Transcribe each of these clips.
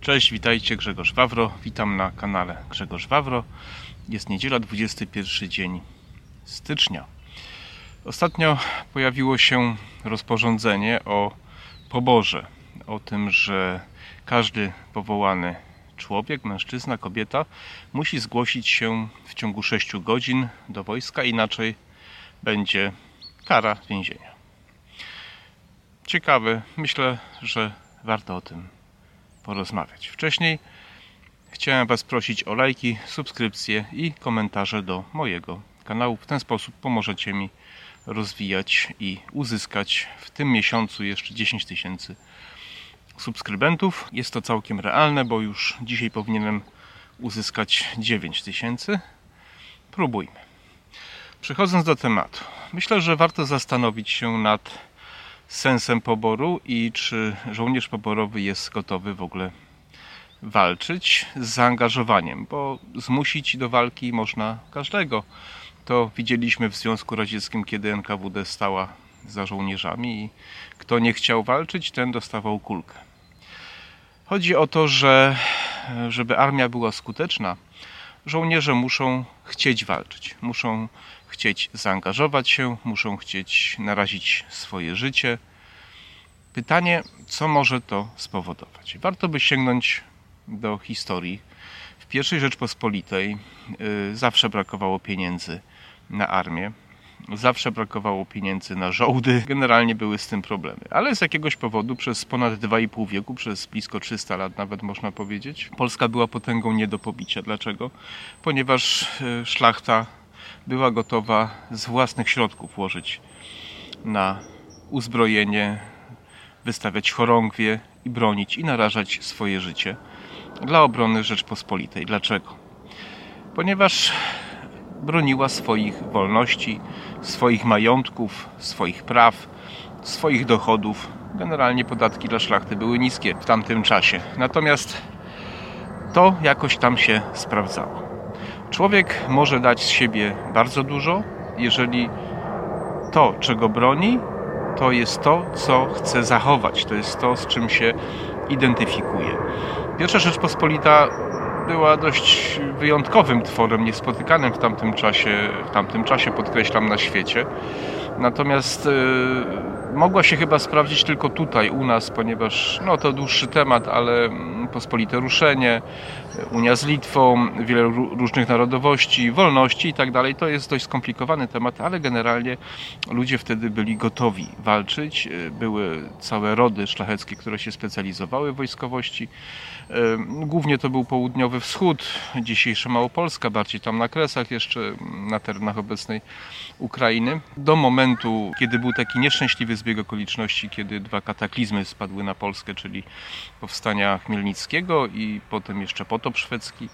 Cześć, witajcie, Grzegorz Wawro. Witam na kanale Grzegorz Wawro. Jest niedziela, 21 dzień stycznia. Ostatnio pojawiło się rozporządzenie o poborze. O tym, że każdy powołany człowiek, mężczyzna, kobieta musi zgłosić się w ciągu 6 godzin do wojska, inaczej będzie kara więzienia. Ciekawe, myślę, że warto o tym porozmawiać. Wcześniej chciałem Was prosić o lajki, subskrypcje i komentarze do mojego kanału. W ten sposób pomożecie mi rozwijać i uzyskać w tym miesiącu jeszcze 10 tysięcy subskrybentów. Jest to całkiem realne, bo już dzisiaj powinienem uzyskać 9 tysięcy. Próbujmy. Przechodząc do tematu, myślę, że warto zastanowić się nad sensem poboru i czy żołnierz poborowy jest gotowy w ogóle walczyć z zaangażowaniem, bo zmusić do walki można każdego. To widzieliśmy w Związku Radzieckim, kiedy NKWD stała za żołnierzami i kto nie chciał walczyć, ten dostawał kulkę. Chodzi o to, że żeby armia była skuteczna, żołnierze muszą chcieć walczyć, muszą chcieć zaangażować się, muszą chcieć narazić swoje życie. Pytanie, co może to spowodować? Warto by sięgnąć do historii. W pierwszej Rzeczpospolitej y, zawsze brakowało pieniędzy na armię, zawsze brakowało pieniędzy na żołdy. Generalnie były z tym problemy. Ale z jakiegoś powodu przez ponad 2,5 wieku, przez blisko 300 lat nawet można powiedzieć, Polska była potęgą nie do pobicia. Dlaczego? Ponieważ y, szlachta była gotowa z własnych środków włożyć na uzbrojenie, wystawiać chorągwie i bronić i narażać swoje życie dla obrony Rzeczpospolitej. Dlaczego? Ponieważ broniła swoich wolności, swoich majątków, swoich praw, swoich dochodów. Generalnie podatki dla szlachty były niskie w tamtym czasie. Natomiast to jakoś tam się sprawdzało. Człowiek może dać z siebie bardzo dużo, jeżeli to, czego broni, to jest to, co chce zachować, to jest to, z czym się identyfikuje. Pierwsza Rzeczpospolita była dość wyjątkowym tworem, niespotykanym w tamtym czasie, w tamtym czasie podkreślam, na świecie. Natomiast y, mogła się chyba sprawdzić tylko tutaj, u nas, ponieważ no, to dłuższy temat, ale mm, pospolite ruszenie, Unia z Litwą, wiele różnych narodowości, wolności i tak dalej. To jest dość skomplikowany temat, ale generalnie ludzie wtedy byli gotowi walczyć. Y, były całe rody szlacheckie, które się specjalizowały w wojskowości. Y, głównie to był południowy wschód, dzisiejsza Małopolska, bardziej tam na Kresach, jeszcze na terenach obecnej Ukrainy. Do momentu, kiedy był taki nieszczęśliwy zbieg okoliczności, kiedy dwa kataklizmy spadły na Polskę, czyli powstania Chmielnickiego i potem jeszcze potop szwedzki.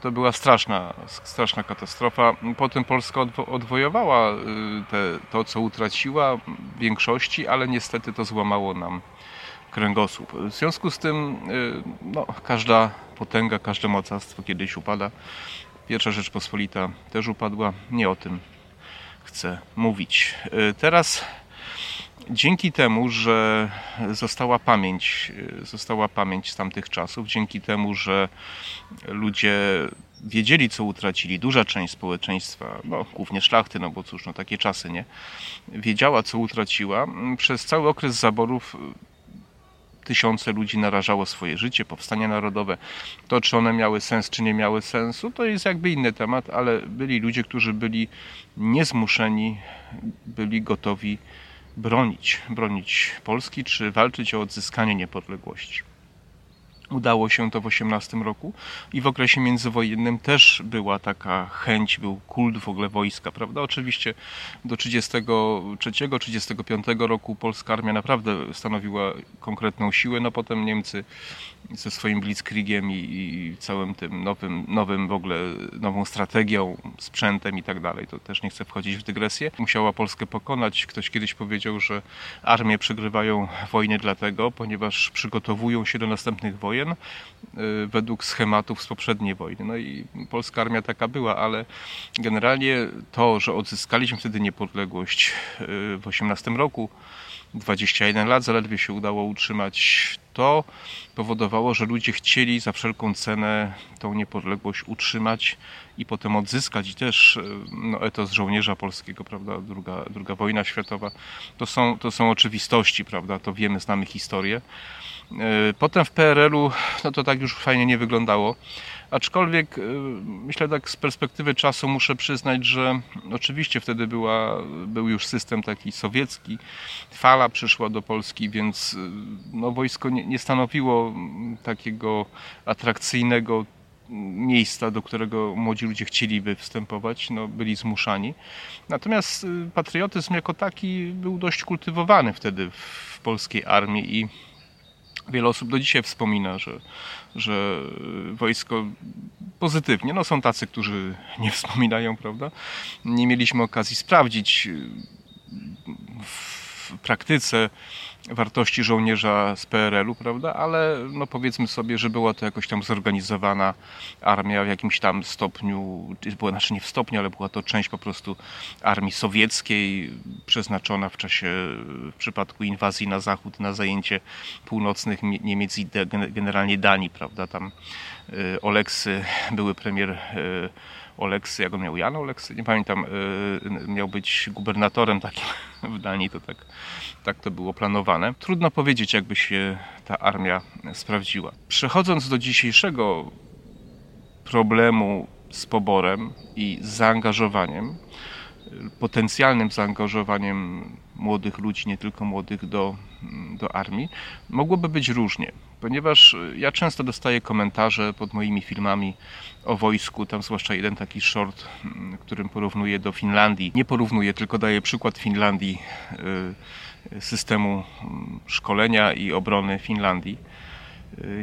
To była straszna, straszna katastrofa. Potem Polska odwojowała y, te, to, co utraciła w większości, ale niestety to złamało nam kręgosłup. W związku z tym y, no, każda potęga, każde mocarstwo kiedyś upada. Pierwsza Rzeczpospolita też upadła. Nie o tym chcę mówić. Y, teraz dzięki temu, że została pamięć, została pamięć z tamtych czasów, dzięki temu, że ludzie wiedzieli, co utracili, duża część społeczeństwa, no, głównie szlachty, no bo cóż, no takie czasy, nie? Wiedziała, co utraciła. Przez cały okres zaborów tysiące ludzi narażało swoje życie, powstania narodowe. To, czy one miały sens, czy nie miały sensu, to jest jakby inny temat, ale byli ludzie, którzy byli niezmuszeni, byli gotowi bronić, bronić Polski, czy walczyć o odzyskanie niepodległości. Udało się to w 18 roku i w okresie międzywojennym też była taka chęć, był kult w ogóle wojska, prawda? Oczywiście do 33-35 roku polska armia naprawdę stanowiła konkretną siłę, no potem Niemcy ze swoim blitzkriegiem i, i całym tym nowym, nowym w ogóle, nową strategią, sprzętem i tak dalej, to też nie chcę wchodzić w dygresję. Musiała Polskę pokonać. Ktoś kiedyś powiedział, że armie przegrywają wojny dlatego, ponieważ przygotowują się do następnych wojen y, według schematów z poprzedniej wojny. No i polska armia taka była, ale generalnie to, że odzyskaliśmy wtedy niepodległość y, w 18 roku, 21 lat zaledwie się udało utrzymać, to powodowało, że ludzie chcieli za wszelką cenę tą niepodległość utrzymać i potem odzyskać. I też no, etos żołnierza polskiego, prawda, druga, druga wojna światowa, to są, to są oczywistości, prawda, to wiemy, znamy historię. Potem w PRL-u no to tak już fajnie nie wyglądało. Aczkolwiek y, myślę tak z perspektywy czasu muszę przyznać, że oczywiście wtedy była, był już system taki sowiecki, fala przyszła do Polski, więc no, wojsko nie, nie stanowiło takiego atrakcyjnego miejsca, do którego młodzi ludzie chcieliby wstępować, no, byli zmuszani. Natomiast y, patriotyzm jako taki był dość kultywowany wtedy w polskiej armii i Wiele osób do dzisiaj wspomina, że, że wojsko pozytywnie. No są tacy, którzy nie wspominają, prawda? Nie mieliśmy okazji sprawdzić w praktyce wartości żołnierza z PRL-u, prawda? Ale no powiedzmy sobie, że była to jakoś tam zorganizowana armia w jakimś tam stopniu, była, znaczy nie w stopniu, ale była to część po prostu armii sowieckiej, przeznaczona w czasie, w przypadku inwazji na zachód, na zajęcie północnych Niemiec i generalnie Danii, prawda? Tam y, Oleksy, były premier y, Oleksy, jak on miał, Jan Oleksy, nie pamiętam, y, miał być gubernatorem takim w Danii, to tak, tak to było planowane. Trudno powiedzieć, jakby się ta armia sprawdziła. Przechodząc do dzisiejszego problemu z poborem i z zaangażowaniem, potencjalnym zaangażowaniem młodych ludzi, nie tylko młodych, do, do armii, mogłoby być różnie, ponieważ ja często dostaję komentarze pod moimi filmami o wojsku, tam zwłaszcza jeden taki short, którym porównuję do Finlandii. Nie porównuję, tylko daję przykład Finlandii, y, systemu szkolenia i obrony Finlandii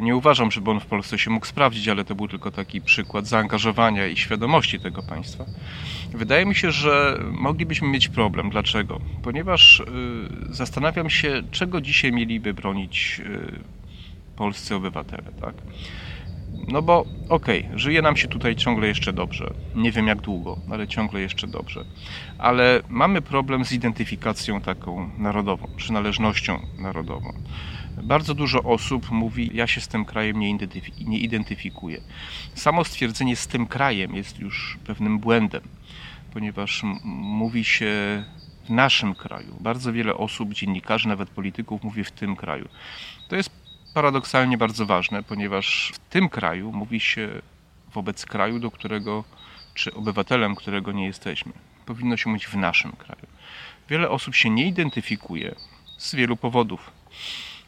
nie uważam, żeby on w Polsce się mógł sprawdzić, ale to był tylko taki przykład zaangażowania i świadomości tego państwa. Wydaje mi się, że moglibyśmy mieć problem. Dlaczego? Ponieważ y, zastanawiam się, czego dzisiaj mieliby bronić y, polscy obywatele, tak? No bo okej, okay, żyje nam się tutaj ciągle jeszcze dobrze. Nie wiem jak długo, ale ciągle jeszcze dobrze. Ale mamy problem z identyfikacją taką narodową, przynależnością narodową. Bardzo dużo osób mówi, ja się z tym krajem nie, identyfikuję. Nie identyfikuję. Samo stwierdzenie z tym krajem jest już pewnym błędem, ponieważ mówi się w naszym kraju. Bardzo wiele osób, dziennikarzy, nawet polityków mówi w tym kraju. To jest paradoksalnie bardzo ważne, ponieważ w tym kraju mówi się wobec kraju, do którego, czy obywatelem, którego nie jesteśmy. Powinno się mówić w naszym kraju. Wiele osób się nie identyfikuje z wielu powodów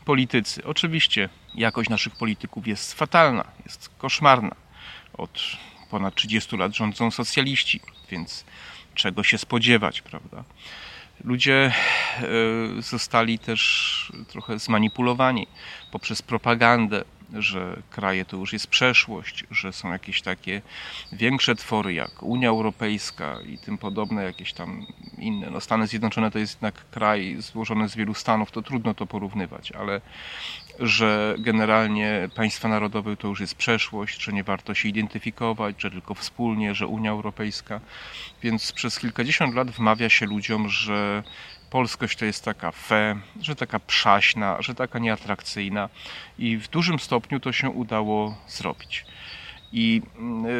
politycy. Oczywiście jakość naszych polityków jest fatalna, jest koszmarna. Od ponad 30 lat rządzą socjaliści, więc czego się spodziewać, prawda? Ludzie e, zostali też trochę zmanipulowani poprzez propagandę, że kraje to już jest przeszłość, że są jakieś takie większe twory jak Unia Europejska i tym podobne, jakieś tam inne. No Stany Zjednoczone to jest jednak kraj złożony z wielu stanów, to trudno to porównywać, ale że generalnie państwa narodowe to już jest przeszłość, że nie warto się identyfikować, że tylko wspólnie, że Unia Europejska. Więc przez kilkadziesiąt lat wmawia się ludziom, że polskość to jest taka fe, że taka przaśna, że taka nieatrakcyjna i w dużym stopniu to się udało zrobić. I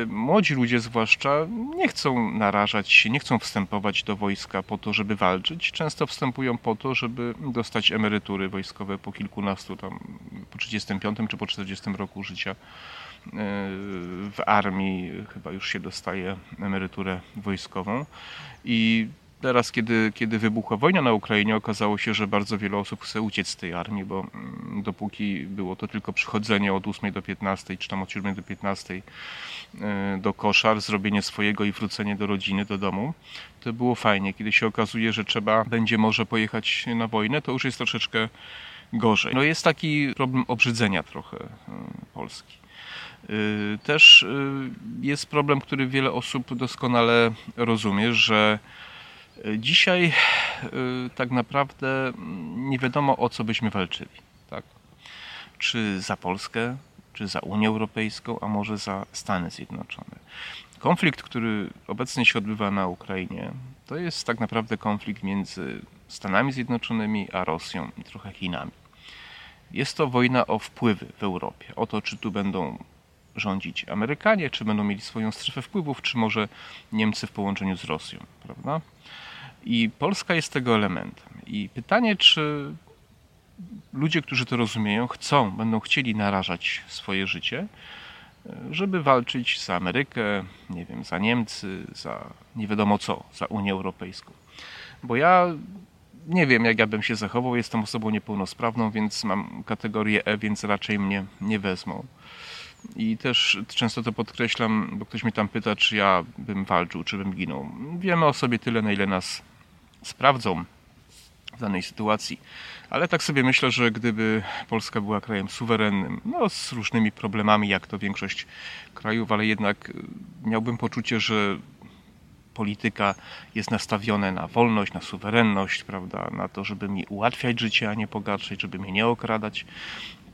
y, młodzi ludzie zwłaszcza nie chcą narażać się, nie chcą wstępować do wojska po to, żeby walczyć. Często wstępują po to, żeby dostać emerytury wojskowe po kilkunastu, tam po 35 czy po 40 roku życia y, w armii chyba już się dostaje emeryturę wojskową i Teraz, kiedy, kiedy wybuchła wojna na Ukrainie, okazało się, że bardzo wiele osób chce uciec z tej armii, bo mm, dopóki było to tylko przychodzenie od 8 do 15, czy tam od 7 do 15 e, do koszar, zrobienie swojego i wrócenie do rodziny, do domu, to było fajnie. Kiedy się okazuje, że trzeba będzie może pojechać na wojnę, to już jest troszeczkę gorzej. No jest taki problem obrzydzenia trochę e, Polski. E, też jest problem, który wiele osób doskonale rozumie, że Dzisiaj y, tak naprawdę nie wiadomo o co byśmy walczyli. Tak? Czy za Polskę, czy za Unię Europejską, a może za Stany Zjednoczone. Konflikt, który obecnie się odbywa na Ukrainie, to jest tak naprawdę konflikt między Stanami Zjednoczonymi a Rosją i trochę Chinami. Jest to wojna o wpływy w Europie. O to, czy tu będą rządzić Amerykanie, czy będą mieli swoją strefę wpływów, czy może Niemcy w połączeniu z Rosją, prawda? I Polska jest tego elementem. I pytanie, czy ludzie, którzy to rozumieją, chcą, będą chcieli narażać swoje życie, żeby walczyć za Amerykę, nie wiem, za Niemcy, za nie wiadomo co, za Unię Europejską. Bo ja nie wiem, jak ja bym się zachował. Jestem osobą niepełnosprawną, więc mam kategorię E, więc raczej mnie nie wezmą. I też często to podkreślam, bo ktoś mnie tam pyta, czy ja bym walczył, czy bym ginął. Wiemy o sobie tyle, na ile nas sprawdzą w danej sytuacji. Ale tak sobie myślę, że gdyby Polska była krajem suwerennym, no z różnymi problemami, jak to większość krajów, ale jednak miałbym poczucie, że polityka jest nastawiona na wolność, na suwerenność, prawda, na to, żeby mi ułatwiać życie, a nie pogarszać, żeby mnie nie okradać,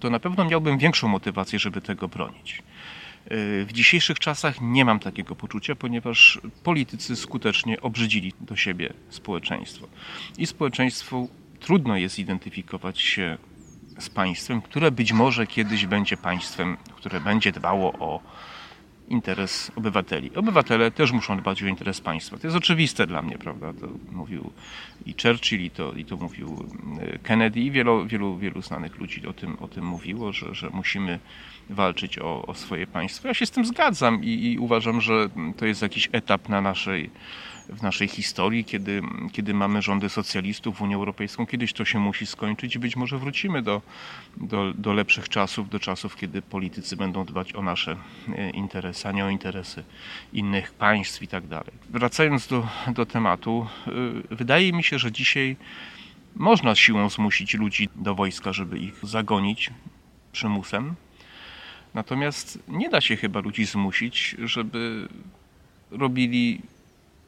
to na pewno miałbym większą motywację, żeby tego bronić. Y, w dzisiejszych czasach nie mam takiego poczucia, ponieważ politycy skutecznie obrzydzili do siebie społeczeństwo. I społeczeństwu trudno jest identyfikować się z państwem, które być może kiedyś będzie państwem, które będzie dbało o interes obywateli. Obywatele też muszą dbać o interes państwa. To jest oczywiste dla mnie, prawda? To mówił i Churchill, i to, i to mówił e, Kennedy, i wielu, wielu, wielu znanych ludzi o tym, o tym mówiło, że, że musimy walczyć o, o swoje państwo. Ja się z tym zgadzam i, i uważam, że to jest jakiś etap na naszej w naszej historii, kiedy, kiedy mamy rządy socjalistów w Unię Europejską. Kiedyś to się musi skończyć i być może wrócimy do, do, do lepszych czasów, do czasów, kiedy politycy będą dbać o nasze e, interesy, a nie o interesy innych państw i tak dalej. Wracając do, do tematu, e, wydaje mi się, że dzisiaj można siłą zmusić ludzi do wojska, żeby ich zagonić przymusem. Natomiast nie da się chyba ludzi zmusić, żeby robili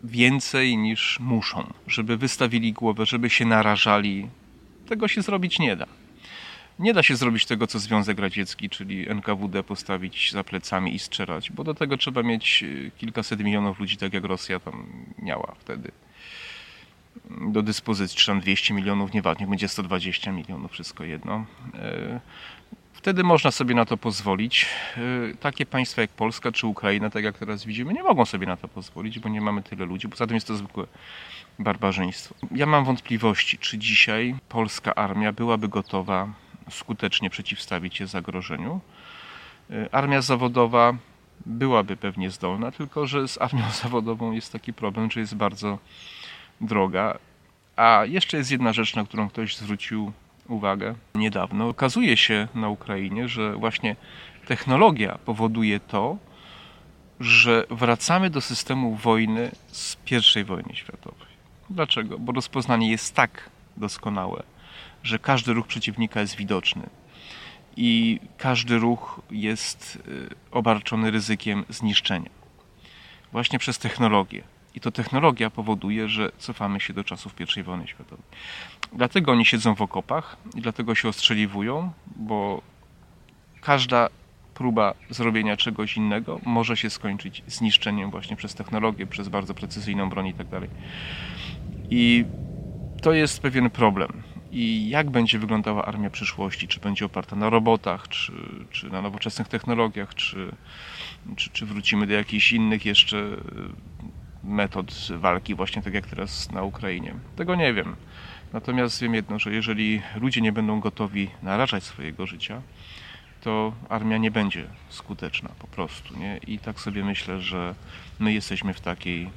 więcej niż muszą, żeby wystawili głowę, żeby się narażali. Tego się zrobić nie da. Nie da się zrobić tego, co Związek Radziecki, czyli NKWD postawić za plecami i strzelać, bo do tego trzeba mieć e, kilkaset milionów ludzi, tak jak Rosja tam miała wtedy do dyspozycji, czy tam 200 milionów, nieważne, będzie 120 milionów, wszystko jedno. E, Wtedy można sobie na to pozwolić. Y, takie państwa jak Polska czy Ukraina, tak jak teraz widzimy, nie mogą sobie na to pozwolić, bo nie mamy tyle ludzi. Poza tym jest to zwykłe barbarzyństwo. Ja mam wątpliwości, czy dzisiaj polska armia byłaby gotowa skutecznie przeciwstawić się zagrożeniu. Y, armia zawodowa byłaby pewnie zdolna, tylko że z armią zawodową jest taki problem, że jest bardzo droga. A jeszcze jest jedna rzecz, na którą ktoś zwrócił uwagę niedawno. Okazuje się na Ukrainie, że właśnie technologia powoduje to, że wracamy do systemu wojny z I wojny światowej. Dlaczego? Bo rozpoznanie jest tak doskonałe, że każdy ruch przeciwnika jest widoczny i każdy ruch jest y, obarczony ryzykiem zniszczenia. Właśnie przez technologię. I to technologia powoduje, że cofamy się do czasów I wojny światowej. Dlatego oni siedzą w okopach i dlatego się ostrzeliwują, bo każda próba zrobienia czegoś innego może się skończyć zniszczeniem właśnie przez technologię, przez bardzo precyzyjną broń i tak dalej. I to jest pewien problem. I jak będzie wyglądała armia przyszłości? Czy będzie oparta na robotach, czy, czy na nowoczesnych technologiach, czy, czy, czy wrócimy do jakichś innych jeszcze metod walki, właśnie tak jak teraz na Ukrainie. Tego nie wiem. Natomiast wiem jedno, że jeżeli ludzie nie będą gotowi narażać swojego życia, to armia nie będzie skuteczna po prostu. Nie? I tak sobie myślę, że my jesteśmy w takiej,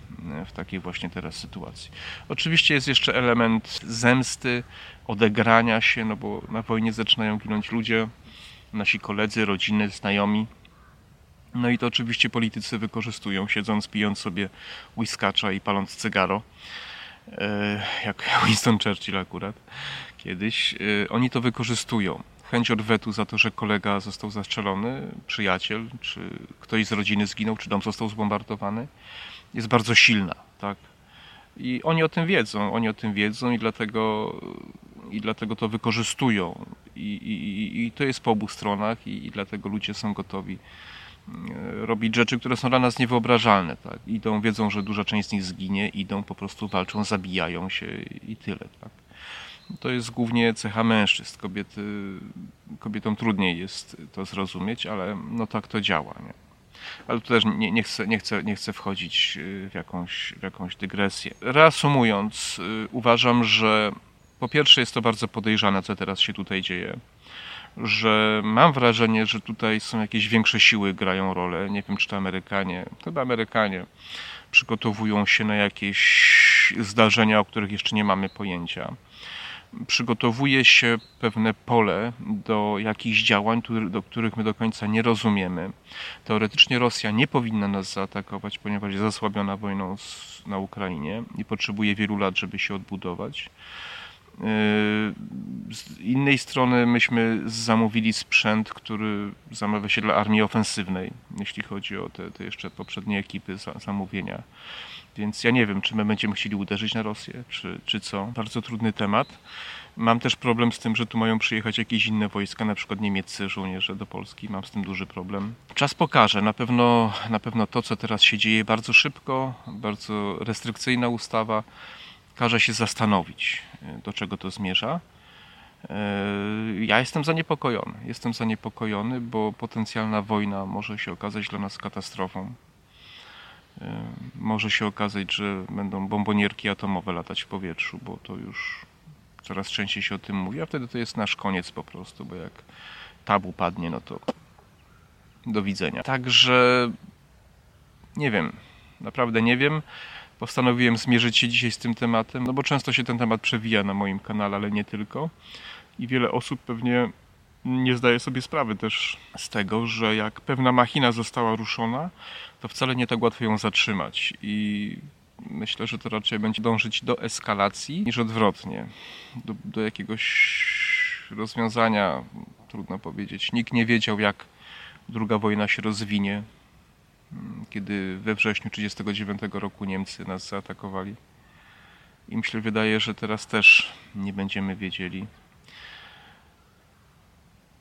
w takiej właśnie teraz sytuacji. Oczywiście jest jeszcze element zemsty, odegrania się, no bo na wojnie zaczynają ginąć ludzie, nasi koledzy, rodziny, znajomi. No i to oczywiście politycy wykorzystują, siedząc, pijąc sobie whiskacza i paląc cygaro, e, jak Winston Churchill akurat kiedyś. E, oni to wykorzystują. Chęć odwetu za to, że kolega został zastrzelony, przyjaciel, czy ktoś z rodziny zginął, czy dom został zbombardowany, jest bardzo silna, tak? I oni o tym wiedzą, oni o tym wiedzą i dlatego, i dlatego to wykorzystują. I, i, i to jest po obu stronach i, i dlatego ludzie są gotowi robić rzeczy, które są dla nas niewyobrażalne. Tak? Idą, wiedzą, że duża część z nich zginie, idą, po prostu walczą, zabijają się i tyle. Tak? to jest głównie cecha mężczyzn. Kobiety, kobietom trudniej jest to zrozumieć, ale no tak to działa. Nie? Ale tu też nie, nie, chcę, nie, chcę, nie chcę wchodzić y, w jakąś, w jakąś dygresję. Reasumując, y, uważam, że po pierwsze jest to bardzo podejrzane, co teraz się tutaj dzieje. Że mam wrażenie, że tutaj są jakieś większe siły grają rolę. Nie wiem, czy to Amerykanie, chyba Amerykanie przygotowują się na jakieś zdarzenia, o których jeszcze nie mamy pojęcia. Przygotowuje się pewne pole do jakichś działań, do których my do końca nie rozumiemy. Teoretycznie Rosja nie powinna nas zaatakować, ponieważ jest zasłabiona wojną na Ukrainie i potrzebuje wielu lat, żeby się odbudować. Z innej strony myśmy zamówili sprzęt, który zamawia się dla armii ofensywnej, jeśli chodzi o te, te jeszcze poprzednie ekipy zamówienia. Więc ja nie wiem, czy my będziemy chcieli uderzyć na Rosję, czy, czy co. Bardzo trudny temat. Mam też problem z tym, że tu mają przyjechać jakieś inne wojska, na przykład niemieccy żołnierze do Polski. Mam z tym duży problem. Czas pokaże. Na pewno, na pewno to, co teraz się dzieje bardzo szybko, bardzo restrykcyjna ustawa, każe się zastanowić, do czego to zmierza. Ja jestem zaniepokojony. Jestem zaniepokojony, bo potencjalna wojna może się okazać dla nas katastrofą. Może się okazać, że będą bombonierki atomowe latać w powietrzu, bo to już coraz częściej się o tym mówi, a wtedy to jest nasz koniec po prostu, bo jak tabu padnie, no to do widzenia. Także nie wiem, naprawdę nie wiem. Postanowiłem zmierzyć się dzisiaj z tym tematem, no bo często się ten temat przewija na moim kanale, ale nie tylko. I wiele osób pewnie nie zdaje sobie sprawy też z tego, że jak pewna machina została ruszona, to wcale nie tak łatwo ją zatrzymać. I myślę, że to raczej będzie dążyć do eskalacji niż odwrotnie. Do, do jakiegoś rozwiązania, trudno powiedzieć. Nikt nie wiedział, jak druga wojna się rozwinie, kiedy we wrześniu 1939 roku Niemcy nas zaatakowali. I myślę, wydaje, że teraz też nie będziemy wiedzieli.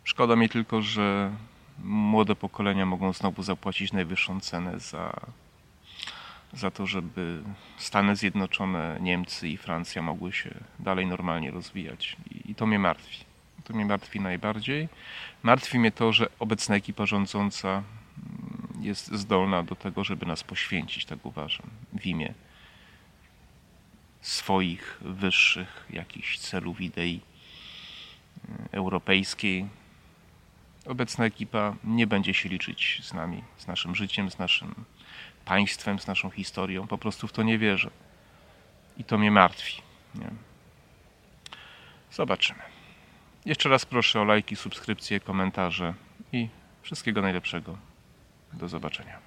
Szkoda mi tylko, że młode pokolenia mogą znowu zapłacić najwyższą cenę za, za to, żeby Stany Zjednoczone, Niemcy i Francja mogły się dalej normalnie rozwijać. I, i to mnie martwi. To mnie martwi najbardziej. Martwi mnie to, że obecna ekipa rządząca jest zdolna do tego, żeby nas poświęcić, tak uważam, w imię swoich wyższych jakichś celów, idei mm, europejskiej, obecna ekipa nie będzie się liczyć z nami, z naszym życiem, z naszym państwem, z naszą historią. Po prostu w to nie wierzę. I to mnie martwi. Nie? Zobaczymy. Jeszcze raz proszę o lajki, subskrypcje, komentarze i wszystkiego najlepszego. Do zobaczenia.